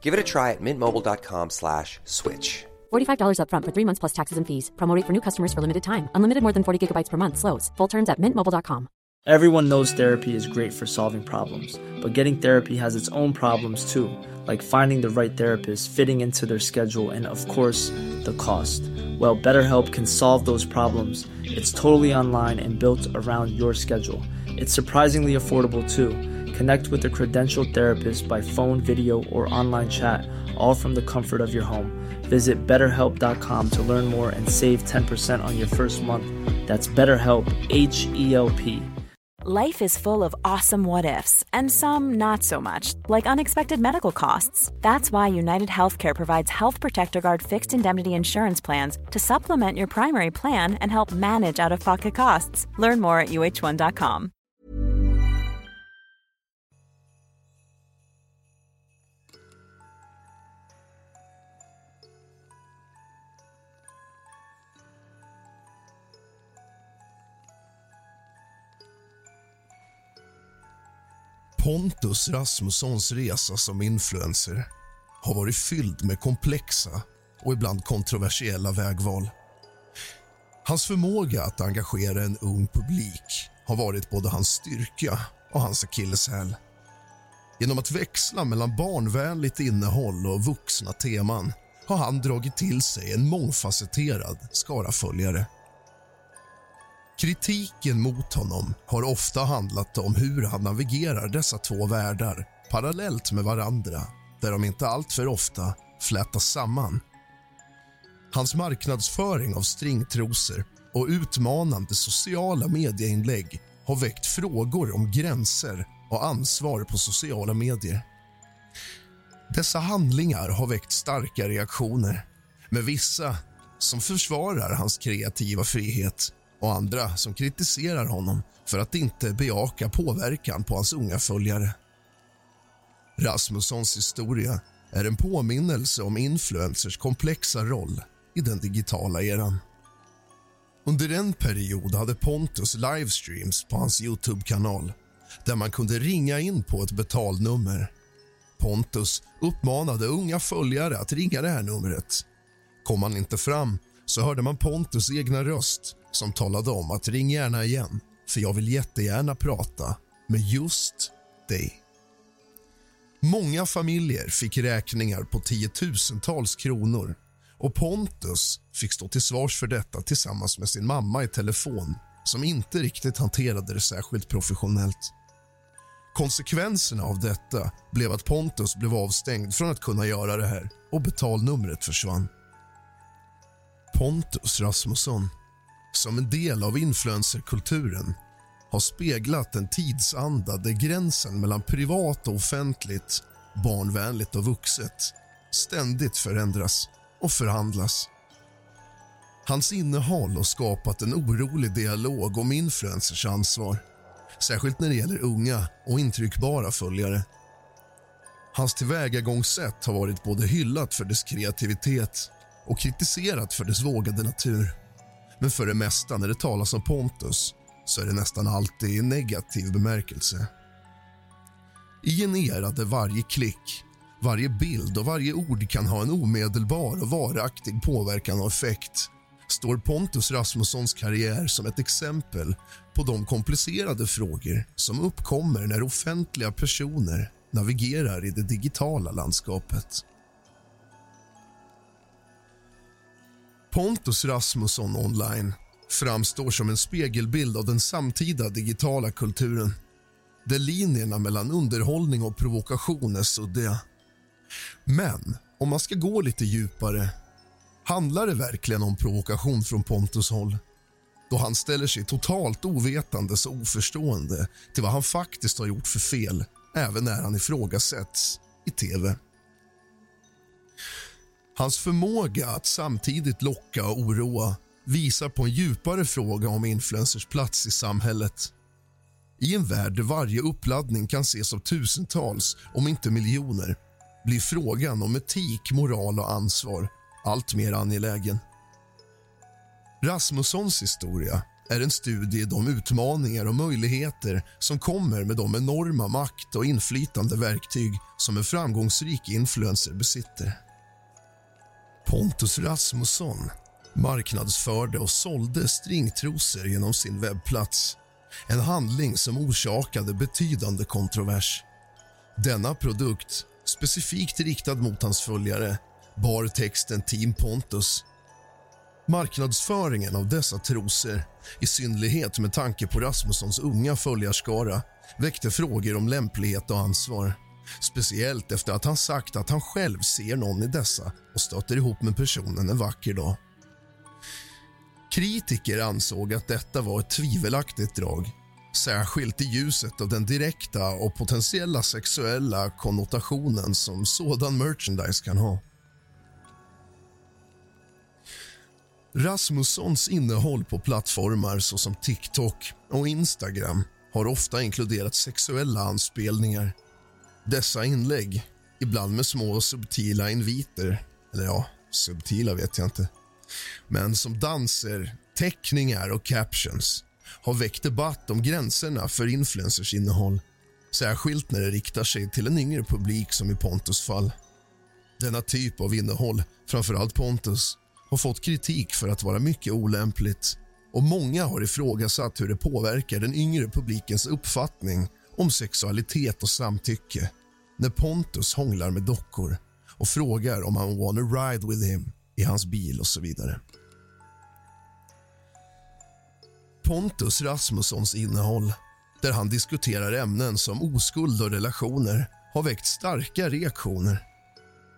Give it a try at mintmobile.com slash switch. $45 upfront for three months plus taxes and fees. Promo rate for new customers for limited time. Unlimited more than 40 gigabytes per month. Slows. Full terms at mintmobile.com. Everyone knows therapy is great for solving problems, but getting therapy has its own problems too, like finding the right therapist, fitting into their schedule, and of course, the cost. Well, BetterHelp can solve those problems. It's totally online and built around your schedule. It's surprisingly affordable too. Connect with a credentialed therapist by phone, video, or online chat, all from the comfort of your home. Visit betterhelp.com to learn more and save 10% on your first month. That's BetterHelp, H E L P. Life is full of awesome what ifs, and some not so much, like unexpected medical costs. That's why United Healthcare provides Health Protector Guard fixed indemnity insurance plans to supplement your primary plan and help manage out of pocket costs. Learn more at uh1.com. Pontus Rasmussons resa som influencer har varit fylld med komplexa och ibland kontroversiella vägval. Hans förmåga att engagera en ung publik har varit både hans styrka och hans akilleshäl. Genom att växla mellan barnvänligt innehåll och vuxna teman har han dragit till sig en mångfacetterad skara följare. Kritiken mot honom har ofta handlat om hur han navigerar dessa två världar parallellt med varandra där de inte alltför ofta flätas samman. Hans marknadsföring av stringtrosor och utmanande sociala medieinlägg har väckt frågor om gränser och ansvar på sociala medier. Dessa handlingar har väckt starka reaktioner med vissa som försvarar hans kreativa frihet och andra som kritiserar honom för att inte bejaka påverkan på hans unga följare. Rasmussons historia är en påminnelse om influencers komplexa roll i den digitala eran. Under en period hade Pontus livestreams på hans Youtube-kanal där man kunde ringa in på ett betalnummer. Pontus uppmanade unga följare att ringa det här numret. Kom man inte fram så hörde man Pontus egna röst som talade om att ring gärna igen för jag vill jättegärna prata med just dig. Många familjer fick räkningar på tiotusentals kronor och Pontus fick stå till svars för detta tillsammans med sin mamma i telefon som inte riktigt hanterade det särskilt professionellt. Konsekvenserna av detta blev att Pontus blev avstängd från att kunna göra det här och betalnumret försvann. Pontus Rasmusson, som en del av influencerkulturen har speglat en tidsanda där gränsen mellan privat och offentligt, barnvänligt och vuxet ständigt förändras och förhandlas. Hans innehåll har skapat en orolig dialog om influencers ansvar särskilt när det gäller unga och intryckbara följare. Hans tillvägagångssätt har varit både hyllat för dess kreativitet och kritiserat för dess vågade natur. Men för det mesta när det talas om Pontus så är det nästan alltid i negativ bemärkelse. I en era där varje klick, varje bild och varje ord kan ha en omedelbar och varaktig påverkan och effekt står Pontus Rasmussons karriär som ett exempel på de komplicerade frågor som uppkommer när offentliga personer navigerar i det digitala landskapet. Pontus Rasmusson online framstår som en spegelbild av den samtida digitala kulturen där linjerna mellan underhållning och provokation är suddiga. Men om man ska gå lite djupare handlar det verkligen om provokation från Pontus håll då han ställer sig totalt ovetandes och oförstående till vad han faktiskt har gjort för fel även när han ifrågasätts i tv. Hans förmåga att samtidigt locka och oroa visar på en djupare fråga om influencers plats i samhället. I en värld där varje uppladdning kan ses av tusentals, om inte miljoner blir frågan om etik, moral och ansvar allt mer angelägen. Rasmussons historia är en studie i de utmaningar och möjligheter som kommer med de enorma makt och inflytande verktyg som en framgångsrik influencer besitter. Pontus Rasmusson marknadsförde och sålde stringtrosor genom sin webbplats. En handling som orsakade betydande kontrovers. Denna produkt, specifikt riktad mot hans följare, bar texten Team Pontus. Marknadsföringen av dessa trosor, i synnerhet med tanke på Rasmussons unga följarskara väckte frågor om lämplighet och ansvar. Speciellt efter att han sagt att han själv ser någon i dessa och stöter ihop med personen en vacker dag. Kritiker ansåg att detta var ett tvivelaktigt drag särskilt i ljuset av den direkta och potentiella sexuella konnotationen som sådan merchandise kan ha. Rasmussons innehåll på plattformar såsom TikTok och Instagram har ofta inkluderat sexuella anspelningar. Dessa inlägg, ibland med små subtila inviter. Eller ja, subtila vet jag inte. Men som danser, teckningar och captions har väckt debatt om gränserna för influencers innehåll. Särskilt när det riktar sig till en yngre publik som i Pontus fall. Denna typ av innehåll, framförallt Pontus, har fått kritik för att vara mycket olämpligt. Och många har ifrågasatt hur det påverkar den yngre publikens uppfattning om sexualitet och samtycke när Pontus hånglar med dockor och frågar om han wanna ride with him i hans bil och så vidare. Pontus Rasmussons innehåll där han diskuterar ämnen som oskuld och relationer har väckt starka reaktioner.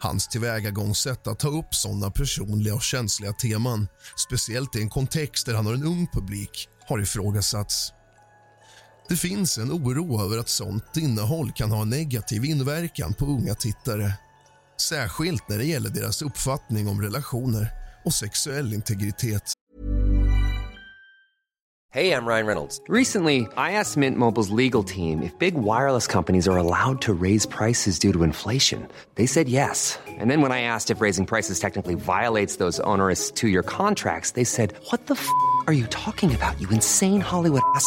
Hans tillvägagångssätt att ta upp såna personliga och känsliga teman speciellt i en kontext där han har en ung publik, har ifrågasatts. Det finns en oro över att sånt innehåll kan ha negativ inverkan på unga tittare särskilt när det gäller deras uppfattning om relationer och sexuell integritet. Hej, jag Ryan Reynolds. Recently, I asked Mint Mobile's legal team if big wireless companies are allowed to raise prices due to inflation. They said yes. And then when I asked if raising prices technically violates those onerous two-year contracts, they said, "What the f*** are you talking about? You insane Hollywood ass."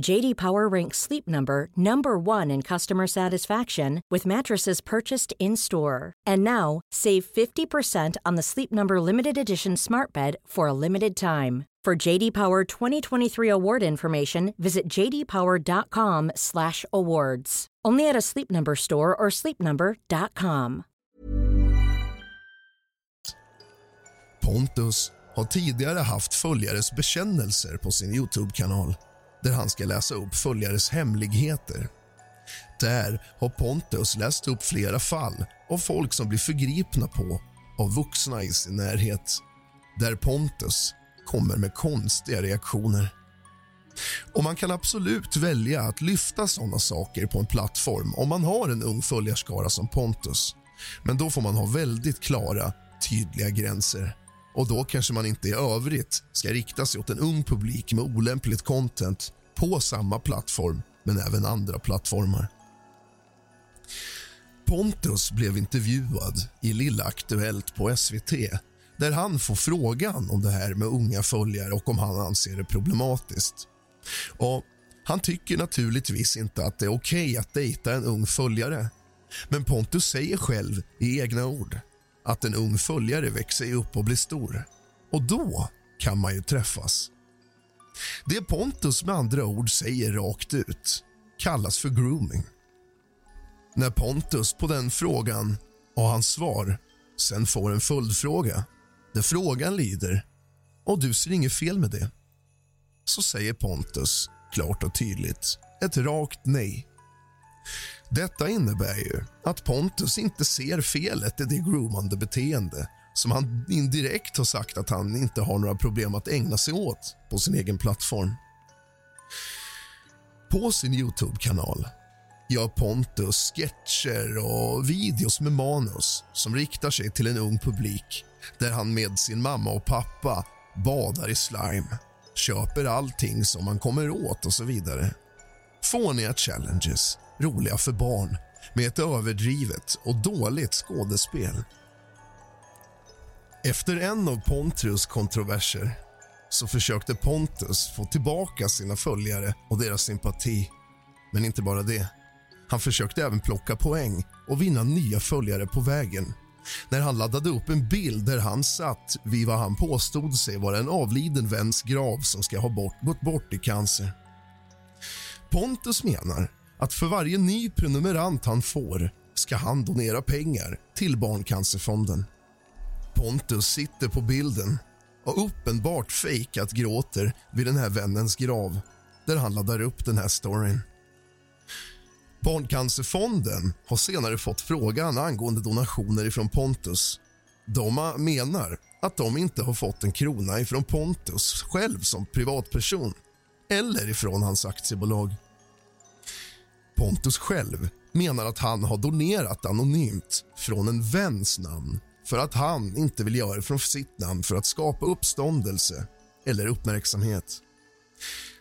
JD Power ranks Sleep Number number 1 in customer satisfaction with mattresses purchased in-store. And now, save 50% on the Sleep Number limited edition Smart Bed for a limited time. For JD Power 2023 award information, visit jdpower.com/awards. Only at a Sleep Number store or sleepnumber.com. Pontus har tidigare haft följares bekännelser på sin Youtube-kanal där han ska läsa upp följares hemligheter. Där har Pontus läst upp flera fall av folk som blir förgripna på av vuxna i sin närhet. Där Pontus kommer med konstiga reaktioner. Och Man kan absolut välja att lyfta såna saker på en plattform om man har en ung följarskara som Pontus. Men då får man ha väldigt klara, tydliga gränser. Och Då kanske man inte i övrigt ska rikta sig åt en ung publik med olämpligt content på samma plattform, men även andra plattformar. Pontus blev intervjuad i Lilla Aktuellt på SVT där han får frågan om det här med unga följare och om han anser det problematiskt. Och han tycker naturligtvis inte att det är okej okay att dejta en ung följare. Men Pontus säger själv i egna ord att en ung följare växer upp och blir stor. Och då kan man ju träffas. Det Pontus med andra ord säger rakt ut kallas för grooming. När Pontus på den frågan och hans svar sen får en följdfråga där frågan lyder och du ser inget fel med det så säger Pontus klart och tydligt ett rakt nej. Detta innebär ju att Pontus inte ser felet i det groomande beteende som han indirekt har sagt att han inte har några problem att ägna sig åt på sin egen plattform. På sin Youtube-kanal gör Pontus sketcher och videos med manus som riktar sig till en ung publik där han med sin mamma och pappa badar i slime, köper allting som man kommer åt och så vidare. Fåniga challenges, roliga för barn med ett överdrivet och dåligt skådespel. Efter en av Pontus kontroverser så försökte Pontus få tillbaka sina följare och deras sympati. Men inte bara det. Han försökte även plocka poäng och vinna nya följare på vägen när han laddade upp en bild där han satt vid vad han påstod sig vara en avliden väns grav som ska ha bort, gått bort i cancer. Pontus menar att för varje ny prenumerant han får ska han donera pengar till Barncancerfonden. Pontus sitter på bilden och uppenbart fejkat gråter vid den här vännens grav där han laddar upp den här storyn. Barncancerfonden har senare fått frågan angående donationer från Pontus. De menar att de inte har fått en krona ifrån Pontus själv som privatperson eller ifrån hans aktiebolag. Pontus själv menar att han har donerat anonymt från en väns namn för att han inte vill göra det från sitt namn för att skapa uppståndelse eller uppmärksamhet.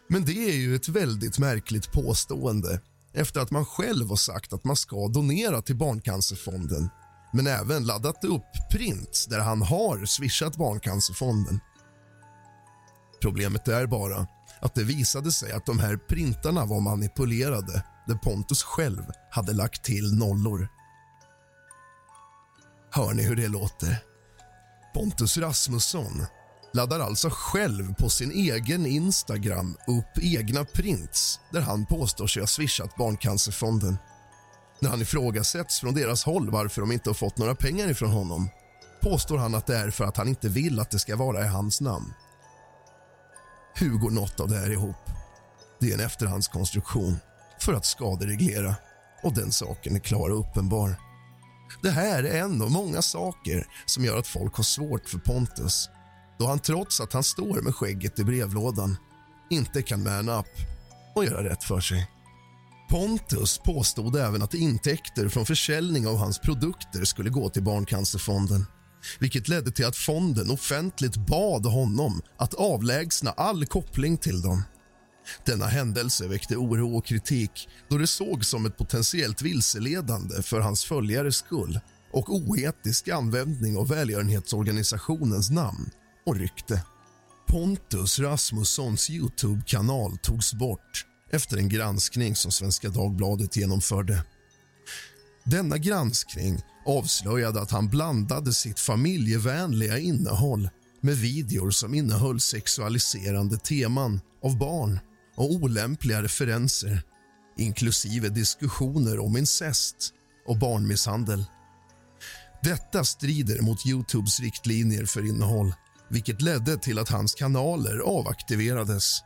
Men det är ju ett väldigt märkligt påstående efter att man själv har sagt att man ska donera till Barncancerfonden men även laddat upp print där han har swishat Barncancerfonden. Problemet är bara att det visade sig att de här printarna var manipulerade där Pontus själv hade lagt till nollor. Hör ni hur det låter? Pontus Rasmusson laddar alltså själv på sin egen Instagram upp egna prints där han påstår sig ha swishat Barncancerfonden. När han ifrågasätts från deras håll varför de inte har fått några pengar ifrån honom påstår han att det är för att han inte vill att det ska vara i hans namn. Hur går något av det här ihop? Det är en efterhandskonstruktion för att skadereglera och den saken är klar och uppenbar. Det här är en av många saker som gör att folk har svårt för Pontus då han trots att han står med skägget i brevlådan inte kan man up och göra rätt för sig. Pontus påstod även att intäkter från försäljning av hans produkter skulle gå till Barncancerfonden vilket ledde till att fonden offentligt bad honom att avlägsna all koppling till dem. Denna händelse väckte oro och kritik då det sågs som ett potentiellt vilseledande för hans följares skull och oetisk användning av välgörenhetsorganisationens namn och rykte. Pontus Rasmussons Youtube-kanal togs bort efter en granskning som Svenska Dagbladet genomförde. Denna granskning avslöjade att han blandade sitt familjevänliga innehåll med videor som innehöll sexualiserande teman av barn och olämpliga referenser inklusive diskussioner om incest och barnmisshandel. Detta strider mot Youtubes riktlinjer för innehåll vilket ledde till att hans kanaler avaktiverades.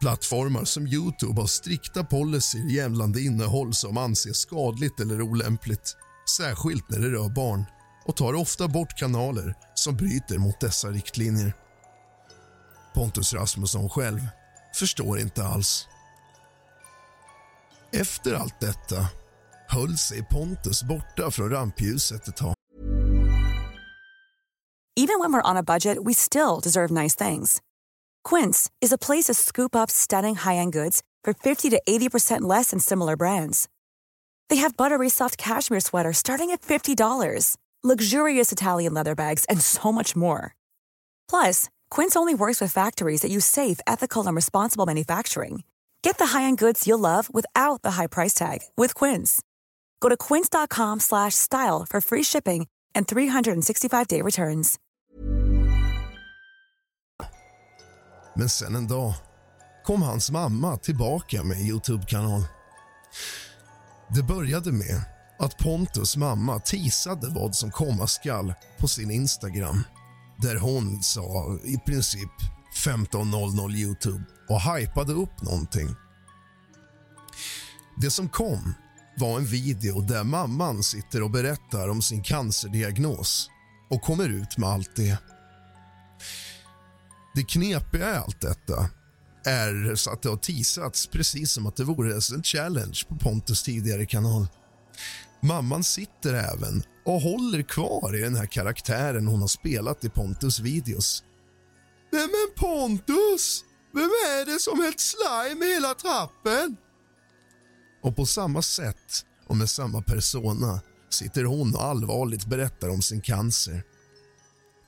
Plattformar som Youtube har strikta policyer gällande innehåll som anses skadligt eller olämpligt, särskilt när det rör barn och tar ofta bort kanaler som bryter mot dessa riktlinjer. Pontus Rasmusson själv förstår inte alls. Efter allt detta höll sig Pontus borta från rampljuset ett tag. Even when we're on a budget we still deserve nice things. Quince is a place to scoop up stunning high-end goods for 50 to 80% less than similar brands. They have buttery soft cashmere sweaters starting at $50, luxurious Italian leather bags, and so much more. Plus, Quince only works with factories that use safe, ethical, and responsible manufacturing. Get the high-end goods you'll love without the high price tag with Quince. Go to quince.com/style for free shipping and 365-day returns. Men sen en dag kom hans mamma tillbaka med en Youtube-kanal. Det började med att Pontus mamma tisade vad som komma skall på sin Instagram där hon sa i princip 15.00 Youtube och hypade upp någonting. Det som kom var en video där mamman sitter och berättar om sin cancerdiagnos och kommer ut med allt det. Det knepiga i allt detta är så att det har teasats precis som att det vore en challenge på Pontus tidigare kanal. Mamman sitter även och håller kvar i den här karaktären hon har spelat i Pontus videos. Nej men Pontus! Vem är det som hällt slime i hela trappen? Och på samma sätt och med samma persona sitter hon och allvarligt berättar om sin cancer.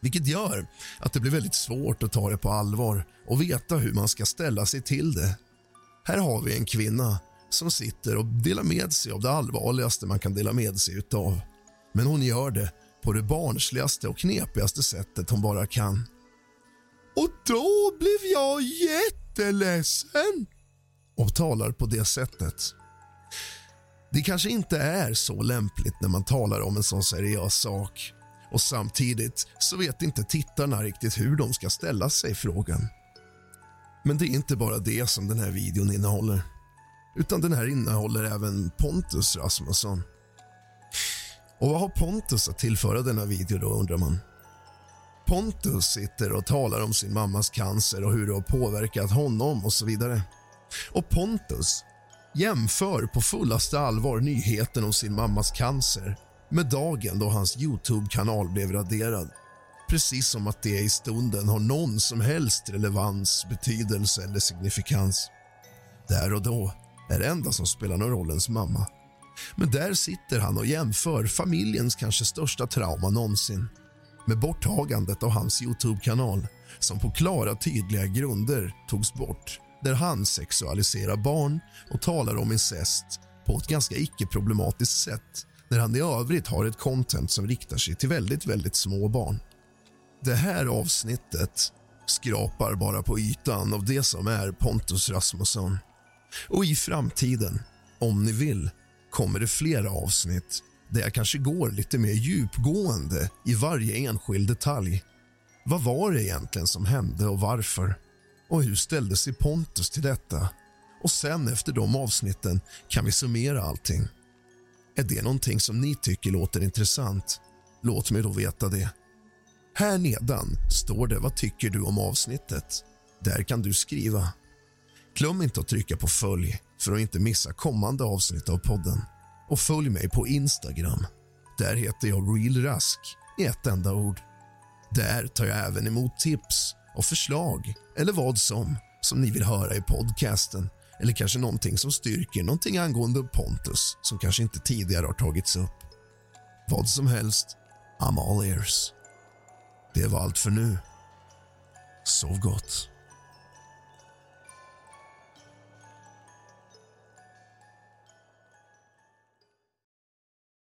Vilket gör att det blir väldigt svårt att ta det på allvar och veta hur man ska ställa sig till det. Här har vi en kvinna som sitter och delar med sig av det allvarligaste man kan dela med sig utav. Men hon gör det på det barnsligaste och knepigaste sättet hon bara kan. Och då blev jag jätteledsen och talar på det sättet. Det kanske inte är så lämpligt när man talar om en sån seriös sak och samtidigt så vet inte tittarna riktigt hur de ska ställa sig frågan. Men det är inte bara det som den här videon innehåller utan den här innehåller även Pontus Rasmusson. Och vad har Pontus att tillföra denna video då undrar man? Pontus sitter och talar om sin mammas cancer och hur det har påverkat honom och så vidare. Och Pontus jämför på fullaste allvar nyheten om sin mammas cancer med dagen då hans Youtube-kanal blev raderad. Precis som att det i stunden har någon som helst relevans, betydelse eller signifikans. Där och då är det enda som spelar någon roll ens mamma. Men där sitter han och jämför familjens kanske största trauma någonsin med borttagandet av hans Youtube-kanal som på klara, tydliga grunder togs bort där han sexualiserar barn och talar om incest på ett ganska icke-problematiskt sätt när han i övrigt har ett content som riktar sig till väldigt, väldigt små barn. Det här avsnittet skrapar bara på ytan av det som är Pontus Rasmusson. Och i framtiden, om ni vill, kommer det flera avsnitt där jag kanske går lite mer djupgående i varje enskild detalj. Vad var det egentligen som hände och varför? Och hur ställde sig Pontus till detta? Och sen efter de avsnitten kan vi summera allting. Är det någonting som ni tycker låter intressant? Låt mig då veta det. Här nedan står det vad tycker du om avsnittet. Där kan du skriva. Glöm inte att trycka på följ för att inte missa kommande avsnitt av podden. Och följ mig på Instagram. Där heter jag realrask i ett enda ord. Där tar jag även emot tips och förslag eller vad som som ni vill höra i podcasten eller kanske någonting som styrker någonting angående Pontus som kanske inte tidigare har tagits upp. Vad som helst, I'm all ears. Det var allt för nu. Sov gott.